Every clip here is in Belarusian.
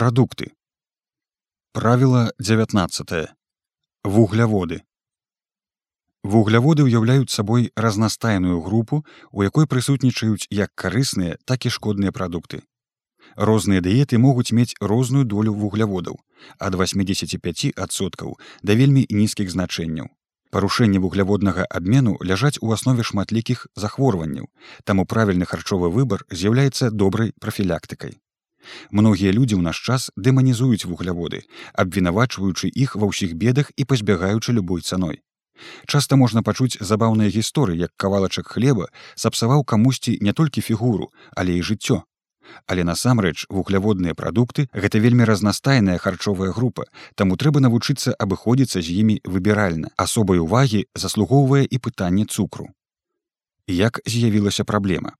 Прадукты. Правіла 19. Вугляводы. Вугляводы ўяўляюць сабой разнастайную групу, у якой прысутнічаюць як карысныя, так і шкодныя прадукты. Розныя дыеты могуць мець розную долю вугляводаў ад 85соткаў да вельмі нізкіх значэнняў. Парушэнне вугляводнага абмену ляжаць у аснове шматлікіх захворванняў, таму правільны харчовы выбар з'яўляецца добрай прафілактыкай. Многія людзі ў наш час дэманізуюць вугляводы, абвінавачваючы іх ва ўсіх бедах і пазбягаючы любой цаной. Часта можна пачуць забаўныя гісторыі, як кавалачак хлеба сапсаваў камусьці не толькі фігуру, але і жыццё. Але насамрэч вугляводныя прадукты гэта вельмі разнастайная харчовая група, таму трэба навучыцца абыходзіцца з імі выбіральна. Асобай увагі заслугоўвае і пытанне цукру. Як з'явілася праблема?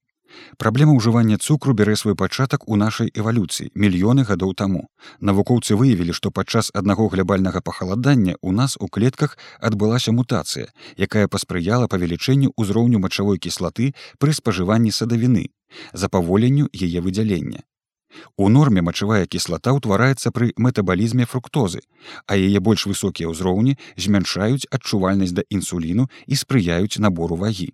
Праблема ўжывання цукру бярэ свой пачатак у нашай эвалюцыі мільёны гадоў таму. Навукоўцы выявілі, што падчас аднаго глябальнага пахаладання ў нас у клетках адбылася мутацыя, якая паспрыяла павелічэнню ўзроўню мачавой кіслаты пры спажыванні садавіны, запаволенню яе выдзялення. У норме мачавая кіслата ўтвараецца пры метабалізме фруктозы, а яе больш высокія ўзроўні змяншаюць адчувальнасць да інсуліну і спрыяюць набору вагі.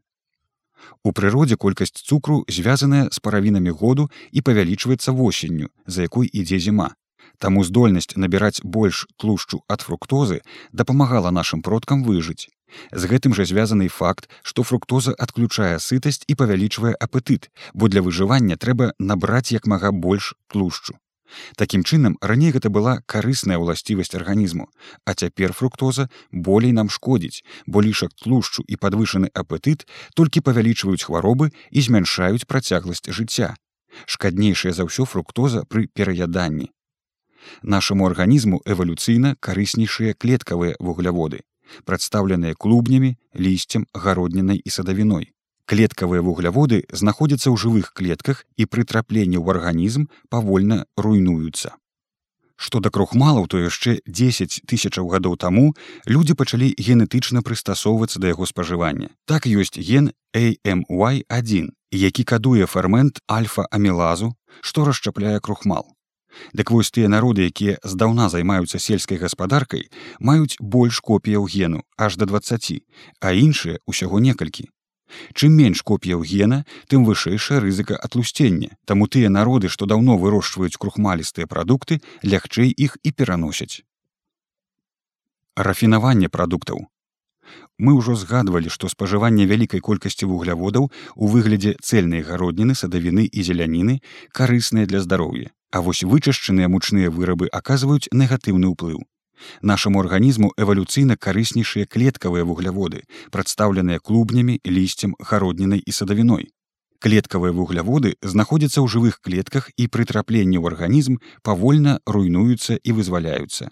У прыродзе колькасць цукру звязаная з паравінамі году і павялічваецца восенню, за якой ідзе зіма. Таму здольнасць набіраць больш тлушчу ад фруктозы дапамагала нашым продкам выжыць. З гэтым жа звязаны факт, што фруктоза адключае сытасць і павялічвае апетыт, бо для выжывання трэба набраць як мага больш тлушчу. Такім чынам раней гэта была карысная ўласцівасць арганізму, а цяпер фруктоза болей нам шкодзіць, бо лішак тлушчу і падвышаны апетыт толькі павялічваюць хваробы і змяншаюць працягласць жыцця. Шкаднейшая за ўсё фруктоза пры пераяданні. Нашаму арганізму эвалюцыйна карыснейшыя клеткавыя вугляводы, прадстаўленыя клубнямі, лісцем, гароднінай і садавіной клеткавыя вугляводы знаходзяцца ў жывых клетках і пры трапленні ў арганізм павольна руйнуюцца. Што да крухмалаў, то яшчэ 10 тысячаў гадоў таму людзі пачалі генетычна прыстасоўвацца да яго спажывання. Так ёсць ген AMY1, які кадуе фермент альфа-амілазу, што расчапляе крухмал. Дык вось тыя народы, якія здаўна займаюцца сельскай гаспадаркай, маюць больш копіяў гену аж да 20, а іншыя ўсяго некалькі. Чым менш копіяў гена, тым вышэйшая рызыка атлусцення. Таму тыя народы, што даўно вырошчваюць крухмалістыя прадукты, лягчэй іх і пераносяць. Рафінаванне прадуктаў. Мы ўжо згадвалі, што спажыванне вялікай колькасці вугляводаў у выглядзе цельнай гародніны, садавіны і зеляніны карысныя для здароўя. А вось вычышчаныя мучныя вырабы аказваюць негатыўны ўплыў. Нашаму арганізму эвалюцыйна карыснейшыя клеткавыя вугляводы, прадстаўленыя клубнямі, лісцем, гароднінай і садавіной. Клеткавыя вугляводы знаходзяцца ў жывых клетках і пры трапленні ў арганізм павольна руйнуюцца і вызваляюцца.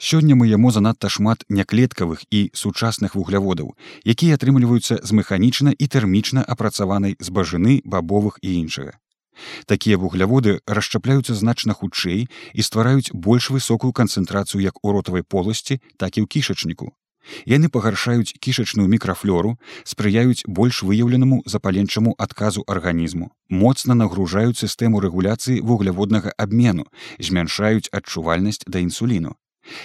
Сёння мы яму занадта шмат няклеткавых і сучасных вугляводаў, якія атрымліваюцца з механічна і тэрмічна апрацаванай збажыны бабовых і іншага. Такія вугляводы расчапляюцца значна хутчэй і ствараюць больш высокую канцэнтрацыю як у ротавай поласці, так і ў кішачніку. Яны пагаршаюць кішачную мікрафлору, спрыяюць больш выяўленаму запаленчаму адказу арганізму, моцна нагружаюць сістэму рэгуляцыі вугляводнага абмену, змяншаюць адчувальнасць да інсуліну.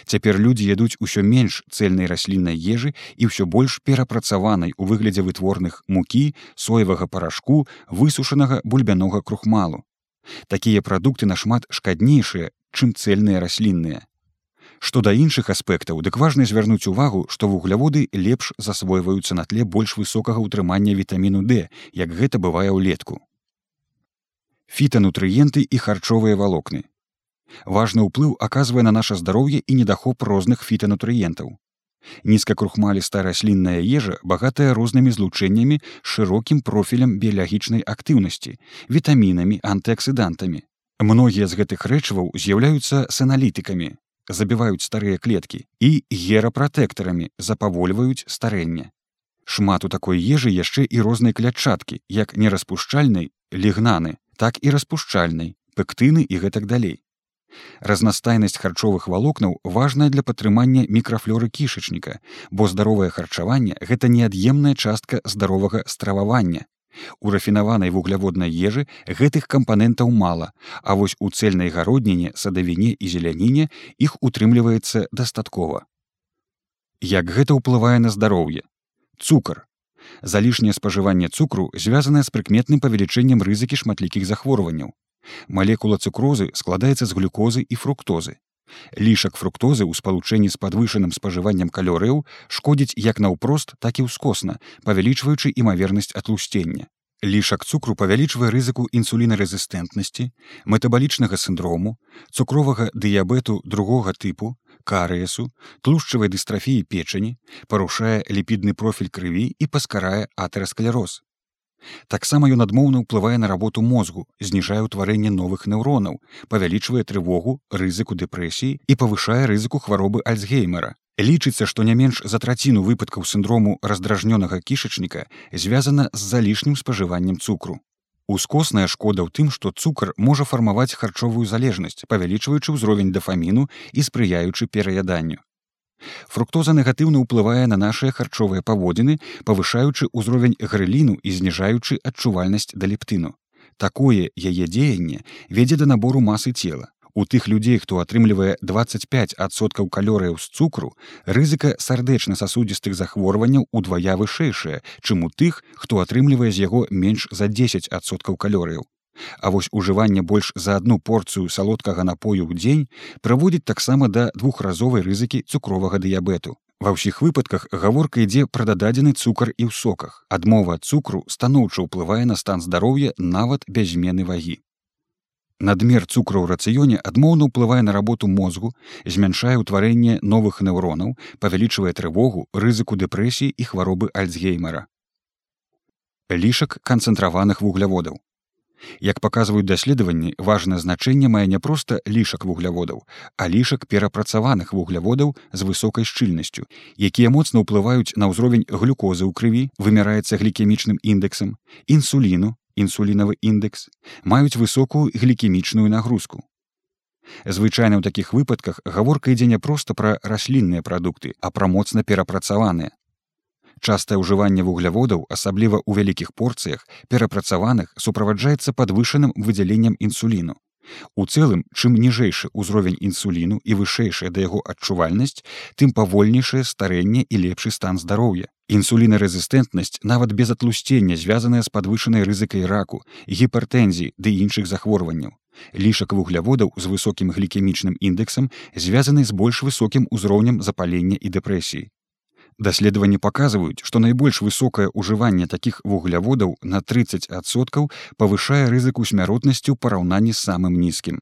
Цяпер людзі ядуць усё менш цэльнай расліннай ежы і ўсё больш перапрацаванай у выглядзе вытворных мукі, соевага парашку, высушанага бульбянога крухмалу. Такія прадукты нашмат шкаднейшыя, чым цельныя раслінныя. Што да іншых аспектаў, дык важна звярнуць увагу, што вугляводы лепш засвойваюцца на тле больш высокага ўтрымання вітаміну D, як гэта бывае ўлетку. Фітанутрыенты і харчовыя валокны важны ўплыў аказвае на наше здароўе і недахоп розных фітанутрыентаў. Нізкакрухмалістая раслінная ежа багатая рознымі злучэннямі шырокім профілем біялагічнай актыўнасці, вітамінамі, антыаксідантамі. Многія з гэтых рэчываў з'яўляюцца саналітыкамі, забіваюць старыя клеткі і герапратэктарамі запавольваюць старэнне. Шмат у такой ежы яшчэ і рознай клятчаткі, як нераспушчальнай лігнаны, так і распушчальнай, пектыны і гэтак далей. Разнастайнасць харчовых валокнаў важная для падтрымання мікрафлоры кішачніка, бо здаровае харчаванне гэта неад'емная частка здаровага стрававання. У рафінаванай вугляводнай ежы гэтых кампанентаў мала, а вось у цельнай гародніне, садавіне і зеляніне іх утрымліваецца дастаткова. Як гэта ўплывае на здароўе? Цукар. Залішняе спажыванне цукру звязанае з прыкметным павелічэннем рызыкі шматлікіх захворванняў. Малекула цукрозы складаецца з глюкозы і фруктозы. Лішак фруктозы ў спалучэнні з падвышаным спажываннем калорыяў шкодзіць як наўпрост, так і ўскосна, павялічваючы імавернасць атлусцення. Лішак цукру павялічвае рызыку інсулінарэзістэнтнасці, метабалічнага сіндрому, цукровага дыябету другога тыпу, карыесу, тлушчавай дыстрафіі печані, парушае ліпідны профіль крыві і паскарае атэрасклероз. Таксама ён адмоўна ўплывае на работу мозгу, зніжае ўтварэнне новых неўронаў, павялічвае трывогу, рызыку дэпрэсіі і павышае рызыку хваробы альцгеймера. Лічыцца, што не менш за траціну выпадкаў сіндрому раздражнёнага кішачніка звязана з залішнім спажываннем цукру. Ускосная шкода ў тым, што цукар можа фармаваць харчовую залежнасць, павялічваючы ўзровень дафаміну і спрыяючы пераяданню. Фруктоза негатыўна ўплывае на нашыя харчовыя паводзіны, павышаючы ўзровень грыліну і зніжаючы адчувальнасць да лептыну. Такое яе дзеянне вядзе да набору масы цела. У тых людзей, хто атрымлівае 25соткаў калорыяў з цукру, рызыка сардэчна-сасудзістых захворванняў удвая вышэйшая, чым у тых, хто атрымлівае з яго менш за 10соткаў калорыяў. А вось ужыванне больш за одну порцыю салодкага напою ў дзень праводзіць таксама да двухразовай рызыкі цукровага дыябету. Ва ўсіх выпадках гаворка ідзе пра дададзены цукар і ў соках. Адмова ад цукру станоўча ўплывае на стан здароўя нават без змены вагі. Надмер цукру ў рацыёне адмоўна ўплывае на работу мозгу, змяншае ўтварэнне новых неўронаў, павялічвае трывогу, рызыку дэпрэсіі і хваробы альцгеймера. Лішак канцэнтраваных вугляводаў. Як паказваюць даследаванні, важнае значэнне мае не проста лішак вугляводаў, а лішак перапрацаваных вугляводаў з высокай шчыльнасцю, якія моцна ўплываюць на ўзровень глюкозы ў крыві, вымяраецца глікемічным індэксам, інсуліну, інсулінавы індэкс, маюць высокую глікемічную нагрузку. Звычайна ў такіх выпадках гаворка ідзе не проста пра раслінныя прадукты, а пра моцна перапрацаваныя, Частае ўжыванне вугляводаў, асабліва ў вялікіх порцыях, перапрацаваных суправаджаецца падвышаным выдзяленнем інсуліну. У цэлым, чым ніжэйшы ўзровень інсуліну і вышэйшая да яго адчувальнасць, тым павольнейшае старэнне і лепшы стан здароўя. Інсулінарэзістэнтнасць нават без атлусцення звязаная з падвышанай рызыкай раку, гіпертэнзіі ды іншых захворванняў. Лішак вугляводаў з высокім глікемічным індэксам звязаны з больш высокім узроўнем запалення і дэпрэсіі. Даследаванні паказваюць, што найбольш высокае ўжыванне такіх вугляводаў на 30соткаў павышае рызыку смяротнасці ў параўнанні з самым нізкім.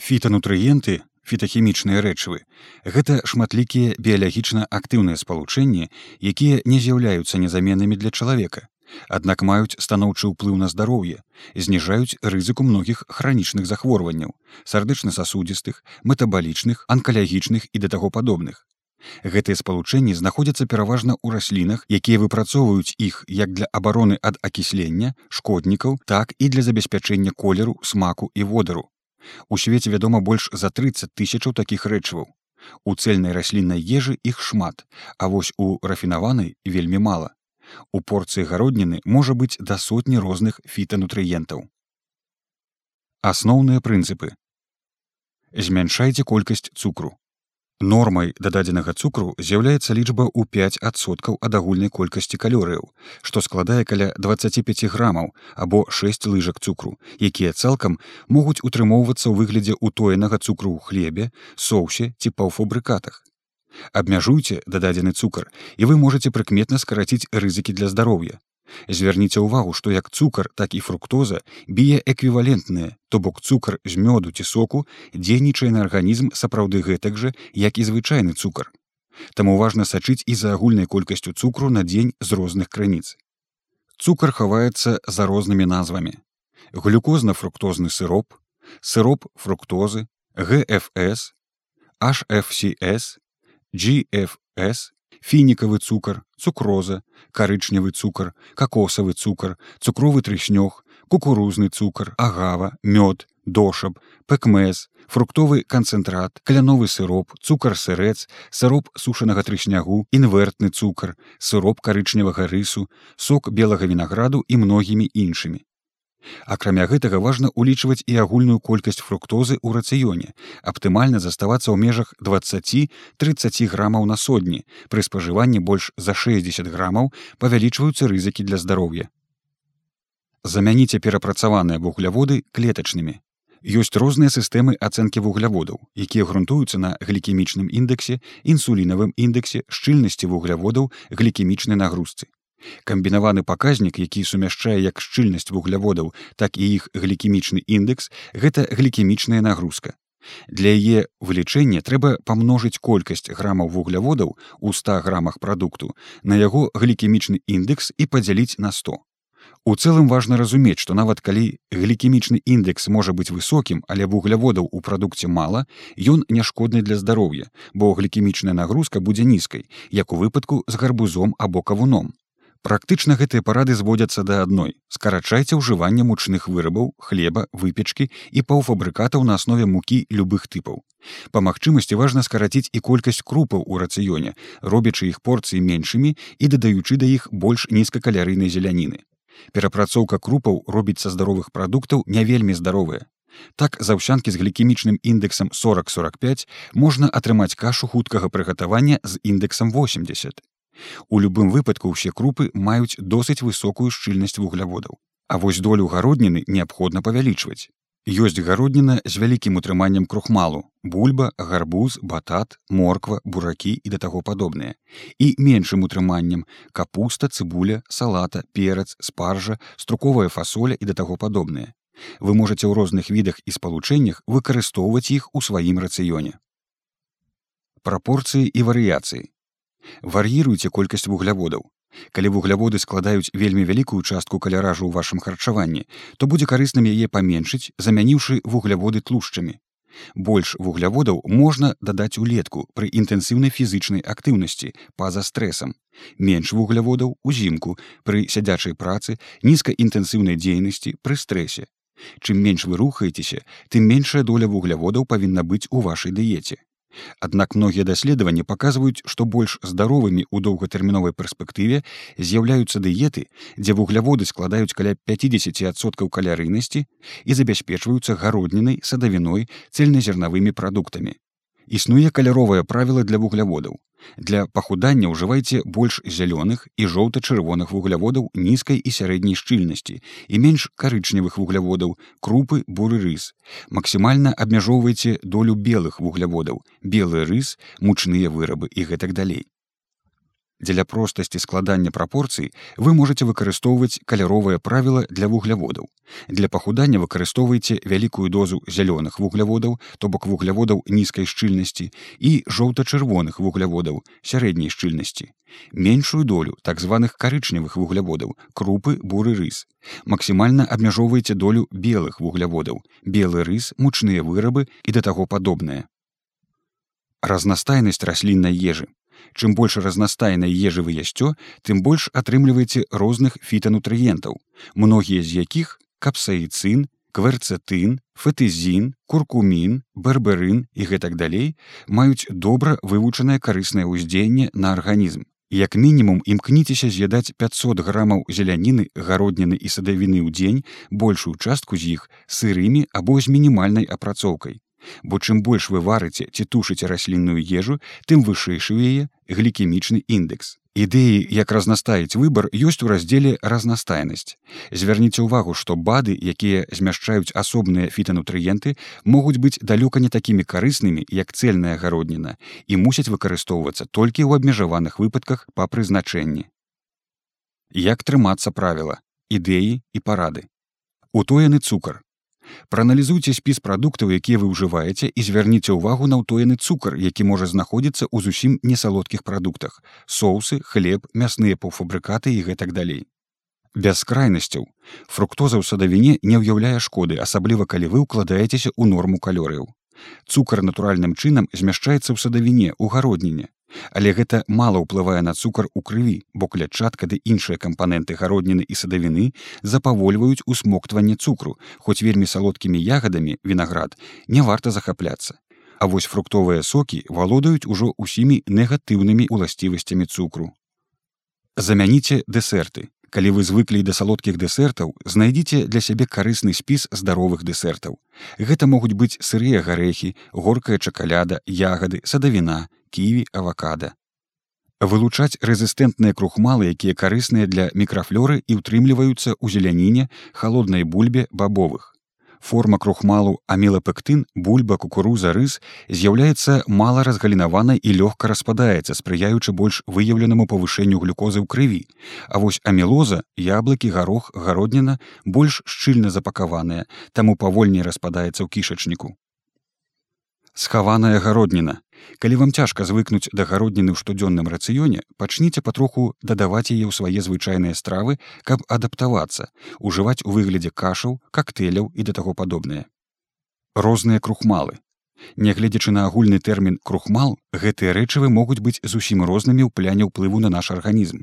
Фітанутрыенты, фітахімічныя рэчывы, гэта шматлікія біялагічна актыўныя спалучэнні, якія не з'яўляюцца незаменнымі для чалавека. Аднак маюць станоўчы ўплыў на здароўе, зніжаюць рызыку многіх хранічных захворванняў, сардычна-сасудзістых, метабалічных, анкалягічных і да таго падобных. Гэтыя спалучэнні знаходзяцца пераважна ў раслінах, якія выпрацоўваюць іх як для абароны ад акіслення, шкоднікаў, так і для забеспячэння колеру, смаку і водару. У свеце вядома больш за 30 тысячаў такіх рэчываў. У цельнай расліннай ежы іх шмат, а вось у рафінаванай вельмі мала. У порцыі гародніны можа быць да сотні розных фітанутрыентаў. Асноўныя прынцыпы. Змяншайце колькасць цукру. Нормай дададзенага цукру з'яўляецца лічба ў 5соткаў ад агульнай колькасці калорыяў, што складае каля 25 грамаў або 6 лыжак цукру, якія цалкам могуць утрымоўвацца ў выглядзе ўтоенага цукру ў хлебе, соусе ці паўфабрыкатах. Абмяжуйце дададзены цукар і вы можете прыкметна скараціць рызыкі для здароўя. Звярніце ўвагу, што як цукар, так і фруктоза біяэквівалентныя, то бок цукар з мёду ці соку дзейнічае на арганізм сапраўды гэтак жа, як і звычайны цукар. Таму важна сачыць і за агульнай колькасцю цукру на дзень з розных крыніц. Цукар хаваецца за рознымі назвамі. Глюкозна-фруктозны сыроп, сыроп фруктозы, ГФС, HFCS, GFS, фінікавы цукар, цукроза, карычневы цукар, какосавы цукар, цукровы трыснёг, кукурузны цукар, агава, мёд, дошаб, пэкмез, фруктовы канцэнтрат, кляновы сыроп, цукар сырэц, сыроп сушанага трыснягу, інвертны цукар, сыроп карычневага рысу, сок белага вінаграду і многімі іншымі. Акрамя гэтага важна ўлічваць і агульную колькасць фруктозы ў рацыёне, аптымальна заставацца ў межах 20-30 грамаў на сотні. Пры спажыванні больш за 60 грамаў павялічваюцца рызыкі для здароўя. Замяніце перапрацаваныя вугляводы клетачнымі. Ёсць розныя сістэмы ацэнкі вугляводаў, якія грунтуюцца на глікемічным індексе, інсулінавым індексе, шчыльнасці вугляводаў, глікемічнай нагрузцы. Камбінаваны паказнік, які сумяшчае як шчыльнасць вугляводаў, так і іх глікемічны індекс, гэта глікемічная нагрузка. Для яе вылічэння трэба памножыць колькасць грамаў вугляводаў у 100 грамах прадукту на яго глікемічны індекс і падзяліць на 100. У цэлым важна разумець, што нават калі глікемічны індекс можа быць высокім, але вугляводаў у прадукце мала, ён няшкодны для здароўя, бо глікемічная нагрузка будзе нізкай, як у выпадку з гарбузом або кавуном. Практычна гэтыя парады зводзяцца да адной. скарачайце ўжыванне мучных вырабаў, хлеба, выпечкі і паўфабрыкатаў на аснове мукі любых тыпаў. Па магчымасці важна скараціць і колькасць крупаў у рацыёне, робячы іх порцыі меншымі і дадаючы да іх больш нізкакалярыйнай зеляніны. Перапрацоўка крупаў робіць са здаровых прадуктаў не вельмі здаровыя. Так заўсянкі з глікемічным індексам 40-45 можна атрымаць кашу хуткага прыгатавання з індексам 80. У любым выпадку ўсе крупы маюць досыць высокую шчыльнасць вугляводаў. А вось долю гародніны неабходна павялічваць. Ёсць гародніна з вялікім утрыманнем крухмалу, бульба, гарбуз, батат, морква, буракі і да таго падобныя. І меншым утрыманнем капуста, цыбуля, салата, перац, спаржа, струковая фасоля і да таго падобныя. Вы можаце ў розных відах і спалучэннях выкарыстоўваць іх у сваім рацыёне. Прапорцыі і варыяцыі. Вар'іруйце колькасць вугляводаў. Калі вугляводы складаюць вельмі вялікую частку каляражу ў вашым харчаванні, то будзе карысным яе паменшыць, замяніўшы вугляводы тлушчамі. Больш вугляводаў можна дадаць улетку пры інтэнсіўнай фізычнай актыўнасці па-за стрэсам. Менш вугляводаў узімку пры сядзячай працы, нізкаінтэнсіўнай дзейнасці пры стрэсе. Чым менш вы рухаецеся, тым меншая доля вугляводаў павінна быць у вашай дыеце. Аднак многія даследаванні паказваюць, што больш здаровымі ў доўгатэрміновай перспектыве з'яўляюцца дыеты, дзе вугляводы складаюць каля 50соткаў калярыйнасці і забяспечваюцца гароднінай садавіной цельназернавымі прадуктамі. Існуе каляровае правіла для вугляводаў. Для пахудання ўжывайце больш зялёных і жоўта-чырвоных вугляводаў нізкай і сярэдняй шчыльнасці і менш карычневых вугляводаў, крупы, буры рыс. Максімальна абмяжоўвайце долю белых вугляводаў, белы рыс, мучныя вырабы і гэтак далей. Дзеля простасці складання прапорцый вы можете выкарыстоўваць каляровае правіла для вугляводаў. Для пахудання выкарыстоўвайце вялікую дозу зялёных вугляводаў, то бок вугляводаў нізкай шчыльнасці і жоўта-чырвоных вугляводаў сярэдняй шчыльнасці. Меншую долю так званых карычневых вугляводаў, крупы, буры рыс. Максімальна абмяжоўвайце долю белых вугляводаў, белы рыс, мучныя вырабы і да таго падобнае. Разнастайнасць расліннай ежы Чым больш разнастайнай ежы вы ясцё, тым больш атрымліваеце розных фітанутрыентаў, многія з якіх капсаіцын, кверцэтын, фетызін, куркумін, барберын і гэтак далей маюць добра вывучанае карыснае ўздзеянне на арганізм. Як мінімум імкніцеся з'ядаць 500 грамаў зеляніны, гародніны і садавіны ў дзень, большую частку з іх сырымі або з мінімальнай апрацоўкай. Бо чым больш вы варыце ці тушыце раслінную ежу, тым вышэйшы ў яе глікемічны індекс. Ідэі, як разнастаіць выбар ёсць у раздзеле разнастайнасць. Звярніце ўвагу, што бады, якія змяшчаюць асобныя фітанутрыенты, могуць быць далёка не такімі карыснымі, як цельная гародніна і мусяць выкарыстоўвацца толькі ў абмежаваных выпадках па прызначэнні. Як трымацца правіла, ідэі і парады. Утоены цукар Прааналізуйце спіс прадуктаў, якія вы ўжываеце і звярніце ўвагу на ўтоены цукар, які можа знаходзіцца ў зусім несалодкіх прадуктах: соусы, хлеб, мясныя паўфабрыкаты і гэтак далей. Без крайнасцяў. Фруктоза ў садавіне не ўяўляе шкоды, асабліва калі вы ўкладаецеся ў норму калорыяў. Цукар натуральным чынам змяшчаецца ў садавіне ў гародніне. Але гэта мала ўплывае на цукар у крыві, бо клятчатка ды іншыя кампаненты гародніны і садавіны запавольваюць усмоктванне цукру, хоць вельмі салодкімі ягадамі вінаград не варта захапляцца. А вось фруктовыя сокі валодаюць ужо ўсімі негатыўнымі уласцівасцямі цукру. Замяніце дэсерты. Калі вы звыклі да салодкіх дэсертаў, знайдзіце для сябе карысны спіс здаровых дэсертаў. Гэта могуць быць сырыя гарэхі, горкая чакаляда, ягады, садавіна, ківі, авакада. Вылучаць рэзістэнтныя крухмалы, якія карысныя для мікрафлоры і ўтрымліваюцца ў зеляніне, халоднай бульбе бабовых форма крухмалу амілапектын бульба кукуруза рыс з'яўляецца мала разгалінаванай і лёгка распадаецца спрыяючы больш выяўленаму павышэнню глюкозы ў крыві. А вось амілоза яблыкі гарох гародніна больш шчыльна запакаваная таму павольней распадаецца ў кішачніку. Схаваная гародніна калі вам цяжка звыкнуць да гародніны ў штодзённым рацыёне пачніце патроху дадаваць яе ў свае звычайныя стравы каб адаптавацца ужываць у выглядзе кашаў кактэляў і да таго падобнае. Розныя крухмалы. Нягледзячы на агульны тэрмін крухмал гэтыя рэчывы могуць быць зусім рознымі ў пляне ўплыву на наш арганізм.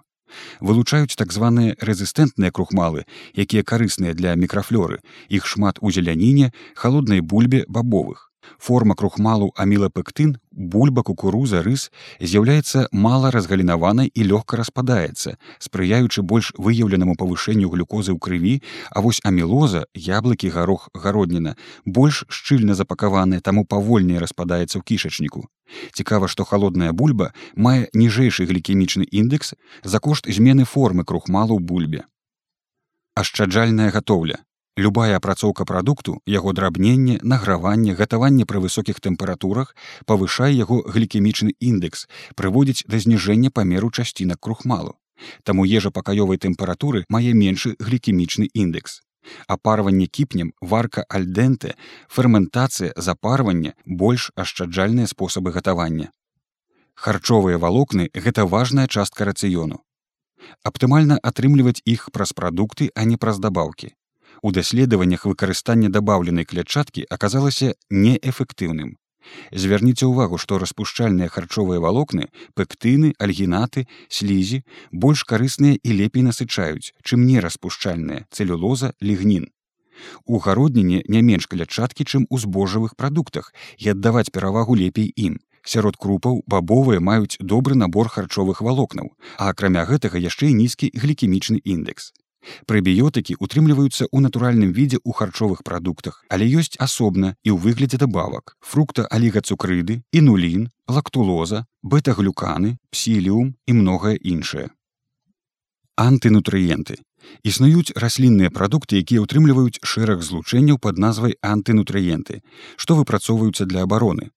Вылучаюць так званыя рэзістэнтныя крухмалы якія карысныя для мікрафлоры іх шмат у зеляніне халоднай бульбе бабовых форма крухмалу амілапектын бульба кукуруза рыс з'яўляецца мала разгалінаванай і лёгка распадаецца спрыяючы больш выяўленаму павышэнню глюкозы ў крыві а вось амілоза яблыкі гарох гародніна больш шчыльна запакаваны таму павольней распадаецца ў кішачніку. Цікава што халодная бульба мае ніжэйшы глікемічны індекс за кошт змены формы крухмалу бульбе. Ашчаджальная гатоўля Любая апрацоўка прадукту, яго драбненне, награванне, гатаванне пры высокіх тэмпературах павышае яго глікемічны індекс, прыводзіць да зніжэння памеру часцінак крухмалу. Таму ежа пакаёвай тэмпературы мае меншы глікемічны індекс. Апарванне кіпнем, варка альдэнты, ферментацыя, запарванне больш ашчаджальныя спосабы гатавання. Харчовыя валокны гэта важная частка рацыёну. Аптымальна атрымліваць іх праз прадукты, а не праз дабаўкі у даследаваннях выкарыстання дабаўленай клятчаткі аказалася неэфектыўным. Звярніце ўвагу, што распушчальныя харчовыя валокны, пектыны, альгінаты, слізі больш карысныя і лепей насычаюць, чым не распушчальныя цэлюлоза лігнін. У гародніне не менш клятчаткі, чым у збожавых прадуктах і аддаваць перавагу лепей ім. Сярод крупаў бабовыя маюць добры набор харчовых валокнаў, а акрамя гэтага яшчэ і нізкі глікемічны індекс. Прыбіётыкі утрымліваюцца ў натуральным відзе ў харчовых прадуктах, але ёсць асобна і ў выглядзе дабавак фрукта алігацукрыды, інулін, лактулоза, бета-глюканы, псіліум і многае іншае. Антынутрыенты. Існуюць раслінныя прадукты, якія ўтрымліваюць шэраг злучэнняў пад назвай антынутрыенты, што выпрацоўваюцца для абароны.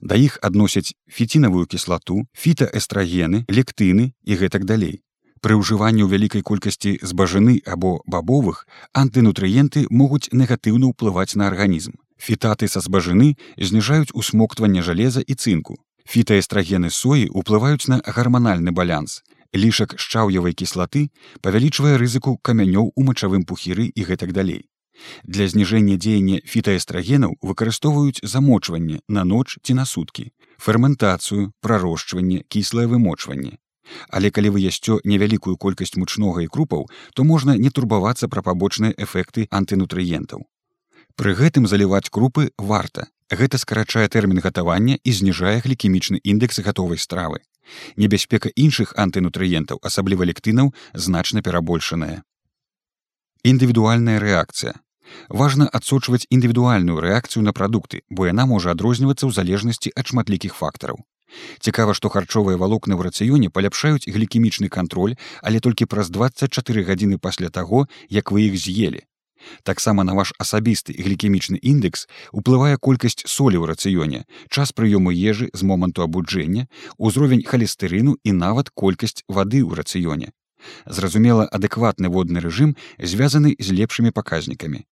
Да іх адносяць фіцінавую кіслату, фітаэстрагены, лектыны і гэтак далей. Пры ўжыванні ў вялікай колькасці збажаны або бабовых антынутрыенты могуць негатыўна ўплываць на арганізм. Фітаты са збажаны зніжаюць усмоктванне жалеза і цынку. Фітаэстрагены соі ўплываюць на гарманальны баланс. Лішак шчаўявай кіслаты павялічвае рызыку камянёў у мачавым пухіры і гэтак далей. Для зніжэння дзеяння фітаэстрагенаў выкарыстоўваюць замочванне на ноч ці на суткі, ферментацыю, прарошчванне, кіслае вымочванне. Але калі вы ясцё невялікую колькасць мучнога і крупаў, то можна не турбавацца пра пабочныя эфекты антынутрыентаў. Пры гэтым заліваць крупы варта. Гэта скарачае тэрмін гатавання і зніжае глікемічны індекс гатовай стравы. Небяспека іншых антынутрыентаў, асабліва лектынаў, значна перабольшаная. Індывідуальная рэакцыя. Важна адсочваць індывідуальную рэакцыю на прадукты, бо яна можа адрознівацца ў залежнасці ад шматлікіх фактараў. Цікава, што харчовыя валокны ў рацыёне паляпшаюць глікемічны кантроль, але толькі праз 24 гадзіны пасля таго, як вы іх з'елі. Таксама на ваш асабісты глікемічны індекс уплывае колькасць солі ў рацыёне, час прыёму ежы з моманту абуджэння, узровень халестырыну і нават колькасць вады ў рацыёне. Зразумела, адэкватны водны рэжым звязаны з лепшымі паказнікамі.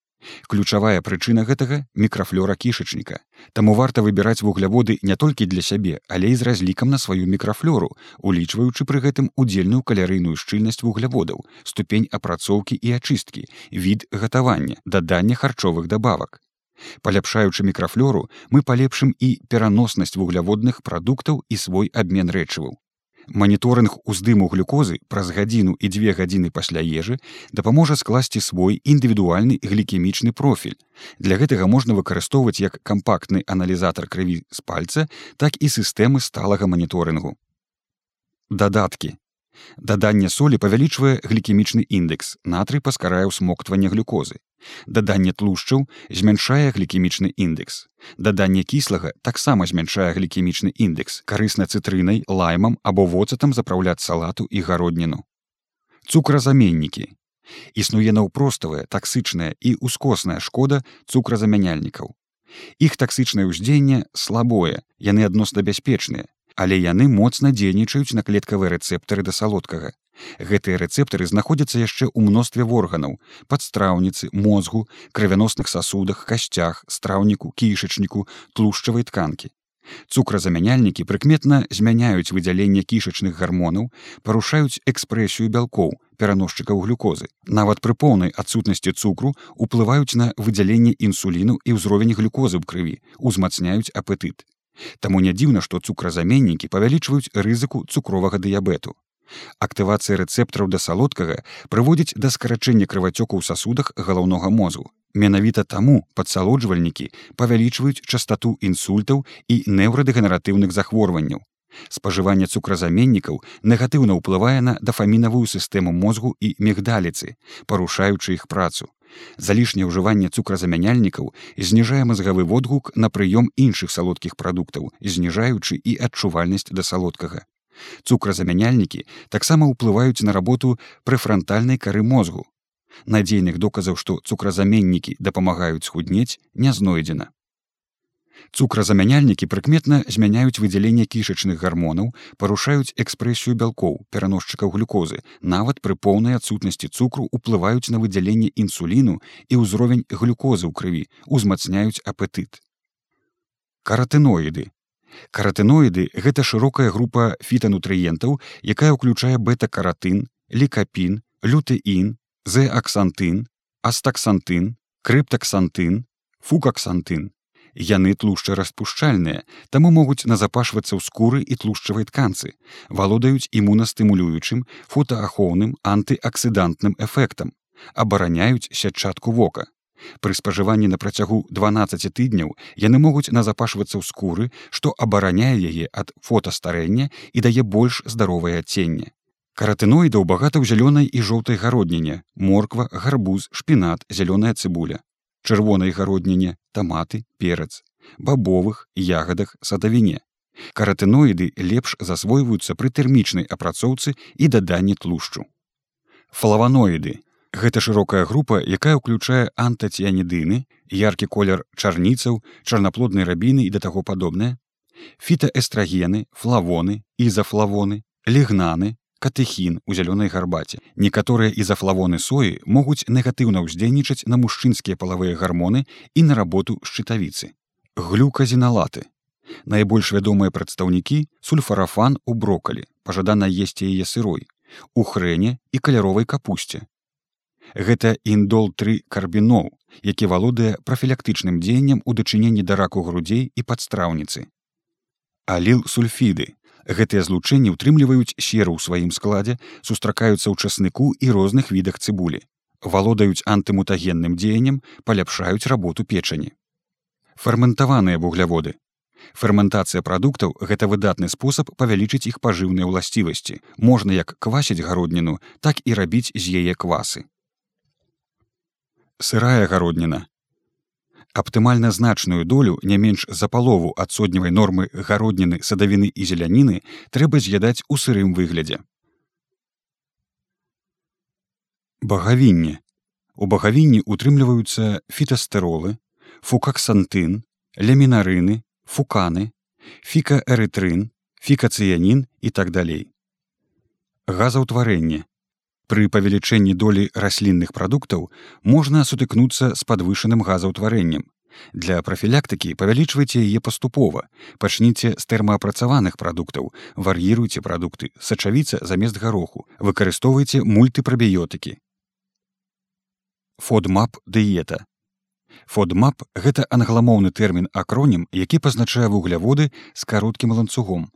Ключавая прычына гэтага мікрафлёра кішачніка. Таму варта выбіраць вугляводы не толькі для сябе, але і з разлікам на сваю мікрафлёру, улічваючы пры гэтым удзельную калярыйную шчыльнасць вугляводаў, ступень апрацоўкі і ачысткі, від гатавання, дадання харчовых дабавак. Паляпшаючы мікрафлёру, мы палепшым і пераноснасць вугляводных прадуктаў і свой абмен рэчываў. Маніторынг уздыму глюкозы праз гадзіну і дзве гадзіны пасля ежы дапаможа скласці свой індывідуальны глікемічны профіль. Для гэтага можна выкарыстоўваць як кампактны аналізатар крыві з пальца, так і сістэмы сталага маніторынгу. Дадаткі. Даданне солі павялічвае глікемічны індекс, натрый паскарае ўсмоктванне глюкозы. Даданне тлушчаў змяншае глікемічны індекс. Даданне кіслага таксама змяншае глікемічны індекс, карысна цытрынай, лаймам або воцатам запраўляць салату і гародніну. Цукразаменнікі. Існуе наўпроставая, таксычная і ўскосная шкода цукразамяняльнікаў. Іх таксычнае ўздзеянне слабое, яны адносна бяспечныя, але яны моцна дзейнічаюць на клеткавыя рэцэптары да салодкага. Гэтыя рэцэптары знаходзяцца яшчэ ў мностве органаў, падстраўніцы, мозгу, крывяносных сасудах, касцях, страўніку, кішачніку, тлушчавай тканкі. Цукразамяняльнікі прыкметна змяняюць выдзяленне кішачных гармонаў, парушаюць экспрэсію бялкоў, пераносчыкаў глюкозы. Нават пры поўнай адсутнасці цукру уплываюць на выдзяленне інсуліну і ўзровень глюкозы ў крыві, узмацняюць апетыт. Таму не дзіўна, што цукразаменнікі павялічваюць рызыку цукровага дыябету. Актывацыя рэцэптараў да салодкага прыводзіць да скарачэння крывацёку ў сасудах галаўнога мозгу. Менавіта таму падсалоджвальнікі павялічваюць частату інсультаў і неўрадэгенератыўных захворванняў. Спажыванне цукразаменнікаў негатыўна ўплывае на дафамінавую сістэму мозгу і мігдаліцы, парушаючы іх працу. Залішняе ўжыванне цукразамяняльнікаў зніжае мазгавы водгук на прыём іншых салодкіх прадуктаў, зніжаючы і адчувальнасць да салодкага. Цукразамяняльнікі таксама ўплываюць на работу прэфрантальнай кары мозгу. Надзейных доказаў, што цукразаменнікі дапамагаюць схуднець, не знойдзена. Цукразамяняльнікі прыкметна змяняюць выдзяленне кішачных гармонаў, парушаюць экспрэсію бялкоў, пераносчыкаў глюкозы, нават пры поўнай адсутнасці цукру ўплываюць на выдзяленне інсуліну і ўзровень глюкозы ў крыві, узмацняюць апетыт. Каратыноіды. Каратыноіды гэта шырокая група фітанутрыентаў, якая ўключае бета-каратын, лікапін, лютэін, зэаксантын, астаксантын, крыптаксантын, фукаксантын яны тлушчараспушчальныя, таму могуць назапашвацца ў скуры і тлушчавай тканцы, валодаюць імунастымулюючым, фотаахоўным антыаксідантным эфектам, абараняюць сятчатку вока. Пры спажыванні на працягу 12 тыдняў яны могуць назапашвацца ў скуры, што абараняе яе ад фотастарэння і дае больш здаровае адценне. Каратыноідаў багата ў зялёнай і жоўтай гародніне, морква, гарбуз, шпінат, зялёная цыбуля чырвонай гародніне, таматы, перац, бабовых, ягадах, садавіне. Каратыноіды лепш засвойваюцца пры тэрмічнай апрацоўцы і даданні тлушчу. Флаваноіды. Гэта шырокая група, якая ўключае антаціянідыны, яркі колер чарніцаў, чарнаплоднай рабіны і да таго падобнае, фітаэстрагены, флавоны, ізафлавоны, лігнаны, катэхін у зялёнай гарбаце. Некаторыя ізафлавоны соі могуць негатыўна ўздзейнічаць на мужчынскія палавыя гармоны і на работу шчытавіцы. Глюказіналаты. Найбольш вядомыя прадстаўнікі сульфарафан у брокалі, пажадана есці яе сырой, у хрэне і каляровай капусце. Гэта індол тры карбіноў, які валодае прафілактычным дзеяннем у дачыненні да раку грудзей і падстраўніцы. Аліл сульфіды Гэтыя злучэнні ўтрымліваюць серу ў сваім складзе, сустракаюцца ў часныку і розных відах цыбулі. Валодаюць антымутагенным дзеяннем, паляпшаюць работу печані. Ферментаваныя вугляводы. Ферментацыя прадуктаў гэта выдатны спосаб павялічыць іх пажыўныя ўласцівасці. Можна як квасіць гародніну, так і рабіць з яе квасы. Сырая гародніна. Аптымальна значную долю не менш за палову ад сотневай нормы гародніны садавіны і зеляніны трэба з'ядаць у сырым выглядзе. Багавінне. У багавінні утрымліваюцца фітастеролы фукаксантын лямінарыны фуканы фікаэрытрын фікацыянін і так далей. Газаўтварэнне Пры павелічэнні долі раслінных прадуктаў можна сутыкнуцца з падвышаным газаўтварэннем. Для прафілактыкі павялічвайце яе паступова, пачніце з тэрмаапрацаваных прадуктаў, вар'іруйце прадукты, сачавіца замест гароху, выкарыстоўвайце мультыпрабіётыкі. Фодмап дыета. Фодмап гэта англамоўны тэрмін акронім, які пазначае вугляводы з кароткім ланцугом.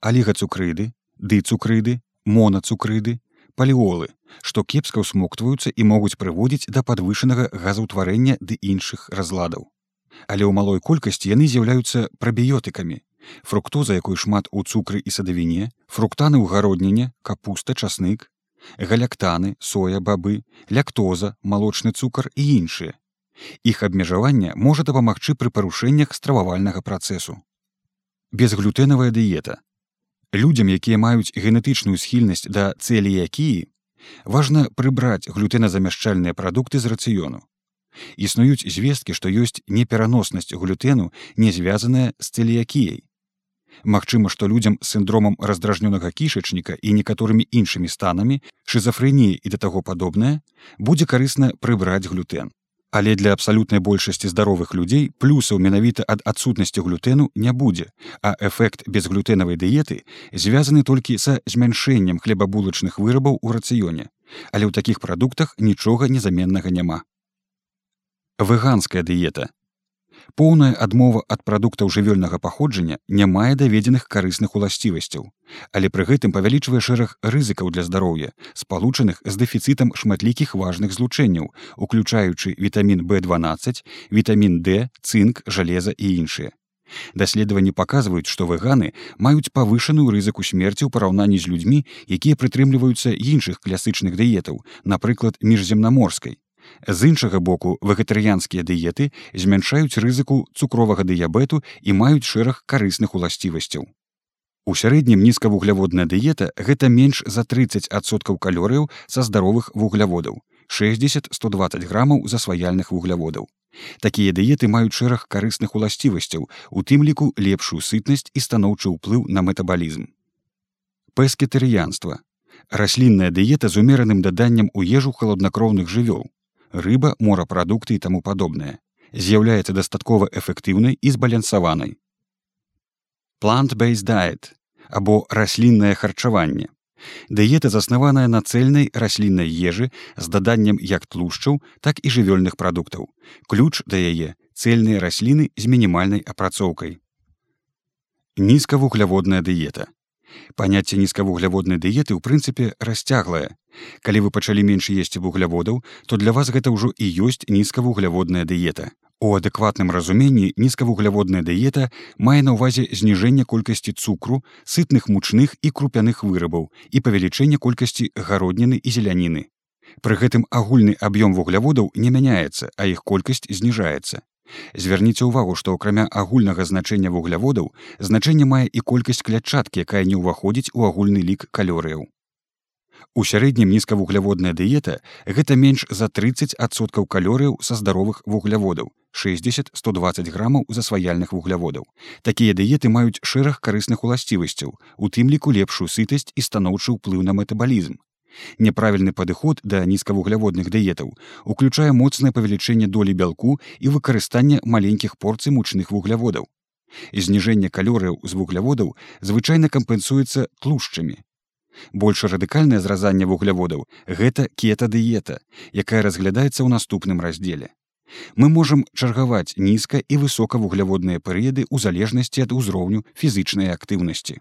Алігацукрыды, дыцукрыды, монацукрыды, паліолы, што кепска ўсмоктваюцца і могуць прыводзіць да падвышанага газаўтварэння ды іншых разладаў. Але ў малой колькасці яны з'яўляюцца прабіётыкамі. Фруктоза, якой шмат у цукры і садавіне, фруктаны ў гародніне, капуста, часнык, галяктаны, соя, бабы, ляктоза, малочны цукар і іншыя. Іх абмежаванне можа дапамагчы пры парушэннях стрававальнага працэсу. Безглютэнавая дыета. Людзям, якія маюць генетычную схільнасць да цэліякіі, важна прыбраць глютэназамяшчальныя прадукты з рацыёну. Існуюць звесткі, што ёсць непераноснасць глютэну, не звязаная з цэліякіяй. Магчыма, што людзям з сіндромам раздражнёнага кішачніка і некаторымі іншымі станамі, шызафрэніі і да таго падобнае, будзе карысна прыбраць глютэн. Але для абсалютнай большасці здаровых людзей плюсаў менавіта ад адсутнасці глютэну не будзе, а эфект безглютэнавай дыеты звязаны толькі са змяншэннем хлебабулачных вырабаў у рацыёне. Але ў такіх прадуктах нічога незаменнага няма. Выганская дыета Поўная адмова ад прадуктаў жывёльнага паходжання не мае даведзеных карысных уласцівасцяў, але пры гэтым павялічвае шэраг рызыкаў для здароўя, спалучаных з дэфіцытам шматлікіх важных злучэнняў, уключаючы вітамін B12, вітамін D, цынк, жалеза і іншыя. Даследаванні паказваюць, што вэганы маюць павышаную рызыку смерці ў параўнанні з людзьмі, якія прытрымліваюцца іншых класычных дыетаў, напрыклад, міжземнаморскай. З іншага боку вегетарыянскія дыеты змяншаюць рызыку цукровага дыябету і маюць шэраг карысных уласцівасцяў. У сярэднім нізкавугляводная дыета гэта менш за 30соткаў калорыяў са здаровых вугляводаў 60-120 грамаў засваяльных вугляводаў. Такія дыеты маюць шэраг карысных уласцівасцяў, у тым ліку лепшую сытнасць і станоўчы ўплыў на метабалізм. Пэскетарыянства. Раслінная дыета з умераным даданнем у ежу халаднакроўных жывёл рыба, морапрадукты і таму падобнае, з'яўляецца дастаткова эфектыўнай і збалянсаванай. Plant-based diet або расліннае харчаванне. Дыета заснаваная на цэльнай расліннай ежы з даданнем як тлушчаў, так і жывёльных прадуктаў. Ключ да яе цэльныя расліны з мінімальнай апрацоўкай. Нізкавугляводная дыета. Паняцце нізкавугляводнай дыеты ў прынцыпе расцяглае. Калі вы пачалі менш есці вугляводаў, то для вас гэта ўжо і ёсць нізкавугляводная дыета. У адэкватным разуменні нізкавугляводная дыета мае на ўвазе зніжэнне колькасці цукру, сытных мучных і крупяных вырабаў і павелічэнне колькасці гародніны і зеляніны. Пры гэтым агульны аб'ём вугляводаў не мяняецца, а іх колькасць зніжаецца. Звярніце ўвагу, што акрамя агульнага значэння вугляводаў значэнне мае і колькасць клятчаткі, якая не ўваходзіць у агульны лік калорыяў. У сярэднім нізкавугляводная дыета гэта менш за 30соткаў калорыяў са здаровых вугляводаў 60-120 грамаў засваяльных вугляводаў. Такія дыеты маюць шэраг карысных уласцівасцяў, у тым ліку лепшую сытасць і станоўчы ўплыў на метабалізм. Няправільны падыход да нізкавугляводных дыетаў уключае моцнае павелічэнне долі бялку і выкарыстанне маленькіх порцый мучных вугляводаў. Зніжэнне калорыяў з вугляводаў звычайна кампенсуецца тлушчамі. Больш радыкальнае зразанне вугляводаў гэта кетадыета, якая разглядаецца ў наступным раздзеле. Мы можам чаргаваць нізка і высокавугляводныя перыяды ў залежнасці ад узроўню фізычнай актыўнасці.